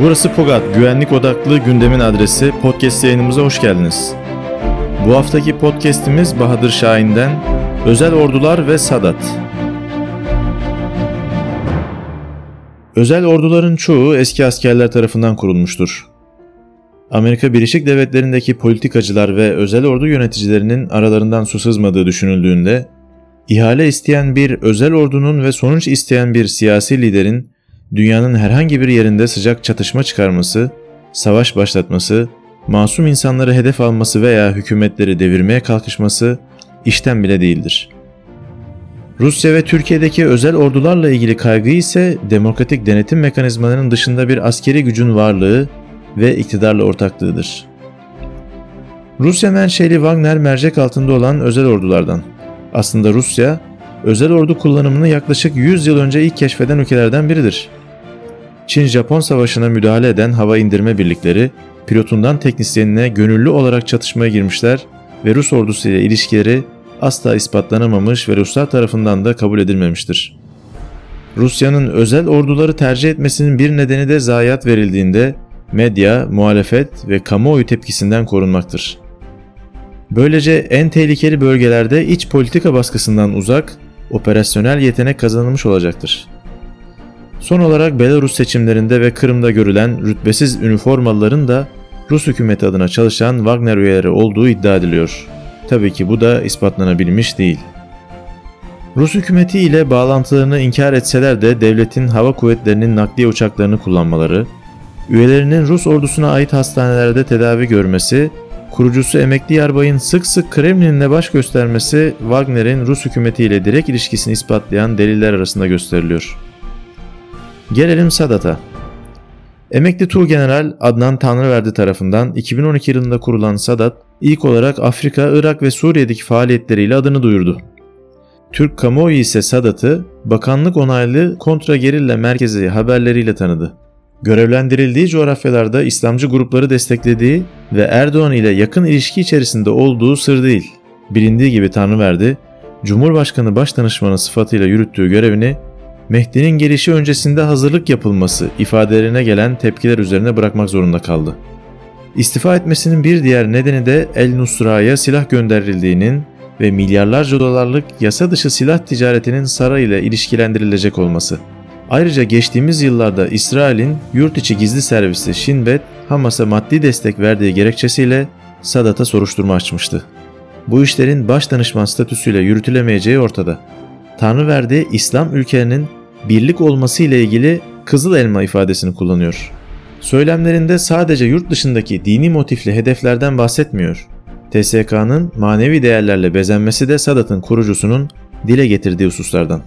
Burası Pogat, güvenlik odaklı gündemin adresi. Podcast yayınımıza hoş geldiniz. Bu haftaki podcast'imiz Bahadır Şahin'den Özel Ordular ve Sadat. Özel orduların çoğu eski askerler tarafından kurulmuştur. Amerika Birleşik Devletleri'ndeki politikacılar ve özel ordu yöneticilerinin aralarından su sızmadığı düşünüldüğünde, ihale isteyen bir özel ordunun ve sonuç isteyen bir siyasi liderin dünyanın herhangi bir yerinde sıcak çatışma çıkarması, savaş başlatması, masum insanları hedef alması veya hükümetleri devirmeye kalkışması işten bile değildir. Rusya ve Türkiye'deki özel ordularla ilgili kaygı ise demokratik denetim mekanizmalarının dışında bir askeri gücün varlığı ve iktidarla ortaklığıdır. Rusya menşeli Wagner mercek altında olan özel ordulardan. Aslında Rusya, özel ordu kullanımını yaklaşık 100 yıl önce ilk keşfeden ülkelerden biridir. Çin-Japon savaşına müdahale eden hava indirme birlikleri, pilotundan teknisyenine gönüllü olarak çatışmaya girmişler ve Rus ordusu ile ilişkileri asla ispatlanamamış ve Ruslar tarafından da kabul edilmemiştir. Rusya'nın özel orduları tercih etmesinin bir nedeni de zayiat verildiğinde medya, muhalefet ve kamuoyu tepkisinden korunmaktır. Böylece en tehlikeli bölgelerde iç politika baskısından uzak, operasyonel yetenek kazanılmış olacaktır. Son olarak Belarus seçimlerinde ve Kırım'da görülen rütbesiz üniformalıların da Rus hükümeti adına çalışan Wagner üyeleri olduğu iddia ediliyor. Tabii ki bu da ispatlanabilmiş değil. Rus hükümeti ile bağlantılarını inkar etseler de devletin hava kuvvetlerinin nakliye uçaklarını kullanmaları, üyelerinin Rus ordusuna ait hastanelerde tedavi görmesi, kurucusu emekli yarbayın sık sık Kremlin'le baş göstermesi Wagner'in Rus hükümeti ile direkt ilişkisini ispatlayan deliller arasında gösteriliyor. Gelelim Sadat'a. Emekli Tuğgeneral Adnan Tanrıverdi tarafından 2012 yılında kurulan Sadat, ilk olarak Afrika, Irak ve Suriye'deki faaliyetleriyle adını duyurdu. Türk kamuoyu ise Sadat'ı bakanlık onaylı kontra gerilla merkezi haberleriyle tanıdı. Görevlendirildiği coğrafyalarda İslamcı grupları desteklediği ve Erdoğan ile yakın ilişki içerisinde olduğu sır değil. Bilindiği gibi Tanrıverdi, Cumhurbaşkanı Başdanışmanı sıfatıyla yürüttüğü görevini Mehdi'nin gelişi öncesinde hazırlık yapılması ifadelerine gelen tepkiler üzerine bırakmak zorunda kaldı. İstifa etmesinin bir diğer nedeni de El Nusra'ya silah gönderildiğinin ve milyarlarca dolarlık yasa dışı silah ticaretinin saray ile ilişkilendirilecek olması. Ayrıca geçtiğimiz yıllarda İsrail'in yurt içi gizli servisi Shin Bet, Hamas'a maddi destek verdiği gerekçesiyle Sadat'a soruşturma açmıştı. Bu işlerin baş danışman statüsüyle yürütülemeyeceği ortada. Tanrıverdi İslam ülkelerinin birlik olması ile ilgili kızıl elma ifadesini kullanıyor. Söylemlerinde sadece yurt dışındaki dini motifli hedeflerden bahsetmiyor. TSK'nın manevi değerlerle bezenmesi de Sadat'ın kurucusunun dile getirdiği hususlardan.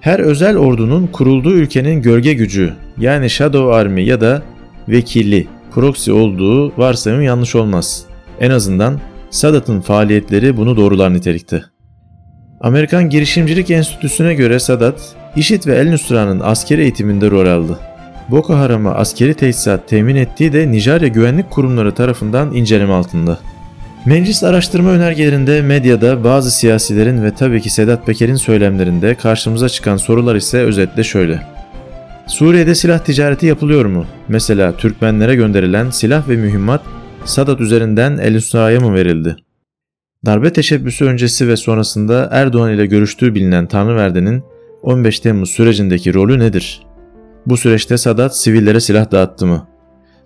Her özel ordunun kurulduğu ülkenin gölge gücü yani Shadow Army ya da vekili, proxy olduğu varsayım yanlış olmaz. En azından Sadat'ın faaliyetleri bunu doğrular nitelikte. Amerikan Girişimcilik Enstitüsü'ne göre Sadat, IŞİD ve El Nusra'nın askeri eğitiminde rol aldı. Boko Haram'a askeri teçhizat temin ettiği de Nijerya güvenlik kurumları tarafından inceleme altında. Meclis araştırma önergelerinde medyada bazı siyasilerin ve tabii ki Sedat Peker'in söylemlerinde karşımıza çıkan sorular ise özetle şöyle. Suriye'de silah ticareti yapılıyor mu? Mesela Türkmenlere gönderilen silah ve mühimmat Sadat üzerinden El Nusra'ya mı verildi? Darbe teşebbüsü öncesi ve sonrasında Erdoğan ile görüştüğü bilinen Tanrıverdi'nin 15 Temmuz sürecindeki rolü nedir? Bu süreçte Sadat sivillere silah dağıttı mı?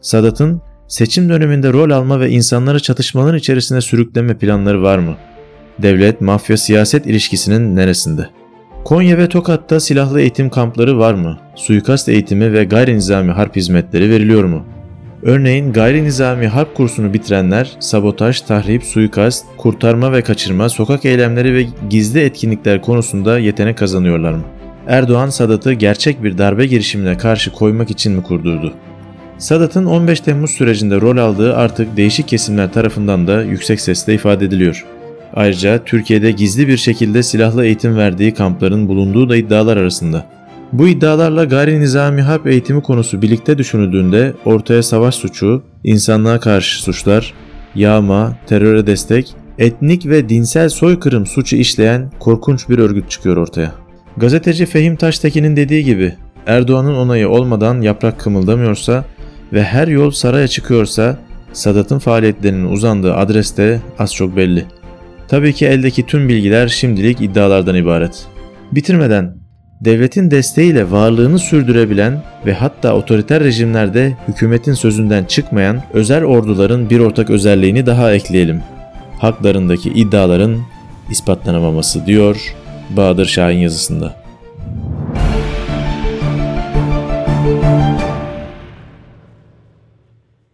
Sadat'ın seçim döneminde rol alma ve insanları çatışmaların içerisine sürükleme planları var mı? Devlet, mafya, siyaset ilişkisinin neresinde? Konya ve Tokat'ta silahlı eğitim kampları var mı? Suikast eğitimi ve gayri nizami harp hizmetleri veriliyor mu? Örneğin gayri nizami harp kursunu bitirenler sabotaj, tahrip, suikast, kurtarma ve kaçırma, sokak eylemleri ve gizli etkinlikler konusunda yetenek kazanıyorlar mı? Erdoğan Sadat'ı gerçek bir darbe girişimine karşı koymak için mi kurdurdu? Sadat'ın 15 Temmuz sürecinde rol aldığı artık değişik kesimler tarafından da yüksek sesle ifade ediliyor. Ayrıca Türkiye'de gizli bir şekilde silahlı eğitim verdiği kampların bulunduğu da iddialar arasında. Bu iddialarla gayri nizami harp eğitimi konusu birlikte düşünüldüğünde ortaya savaş suçu, insanlığa karşı suçlar, yağma, teröre destek, etnik ve dinsel soykırım suçu işleyen korkunç bir örgüt çıkıyor ortaya. Gazeteci Fehim Taştekin'in dediği gibi Erdoğan'ın onayı olmadan yaprak kımıldamıyorsa ve her yol saraya çıkıyorsa Sadat'ın faaliyetlerinin uzandığı adres de az çok belli. Tabii ki eldeki tüm bilgiler şimdilik iddialardan ibaret. Bitirmeden devletin desteğiyle varlığını sürdürebilen ve hatta otoriter rejimlerde hükümetin sözünden çıkmayan özel orduların bir ortak özelliğini daha ekleyelim. Haklarındaki iddiaların ispatlanamaması diyor Bahadır Şahin yazısında.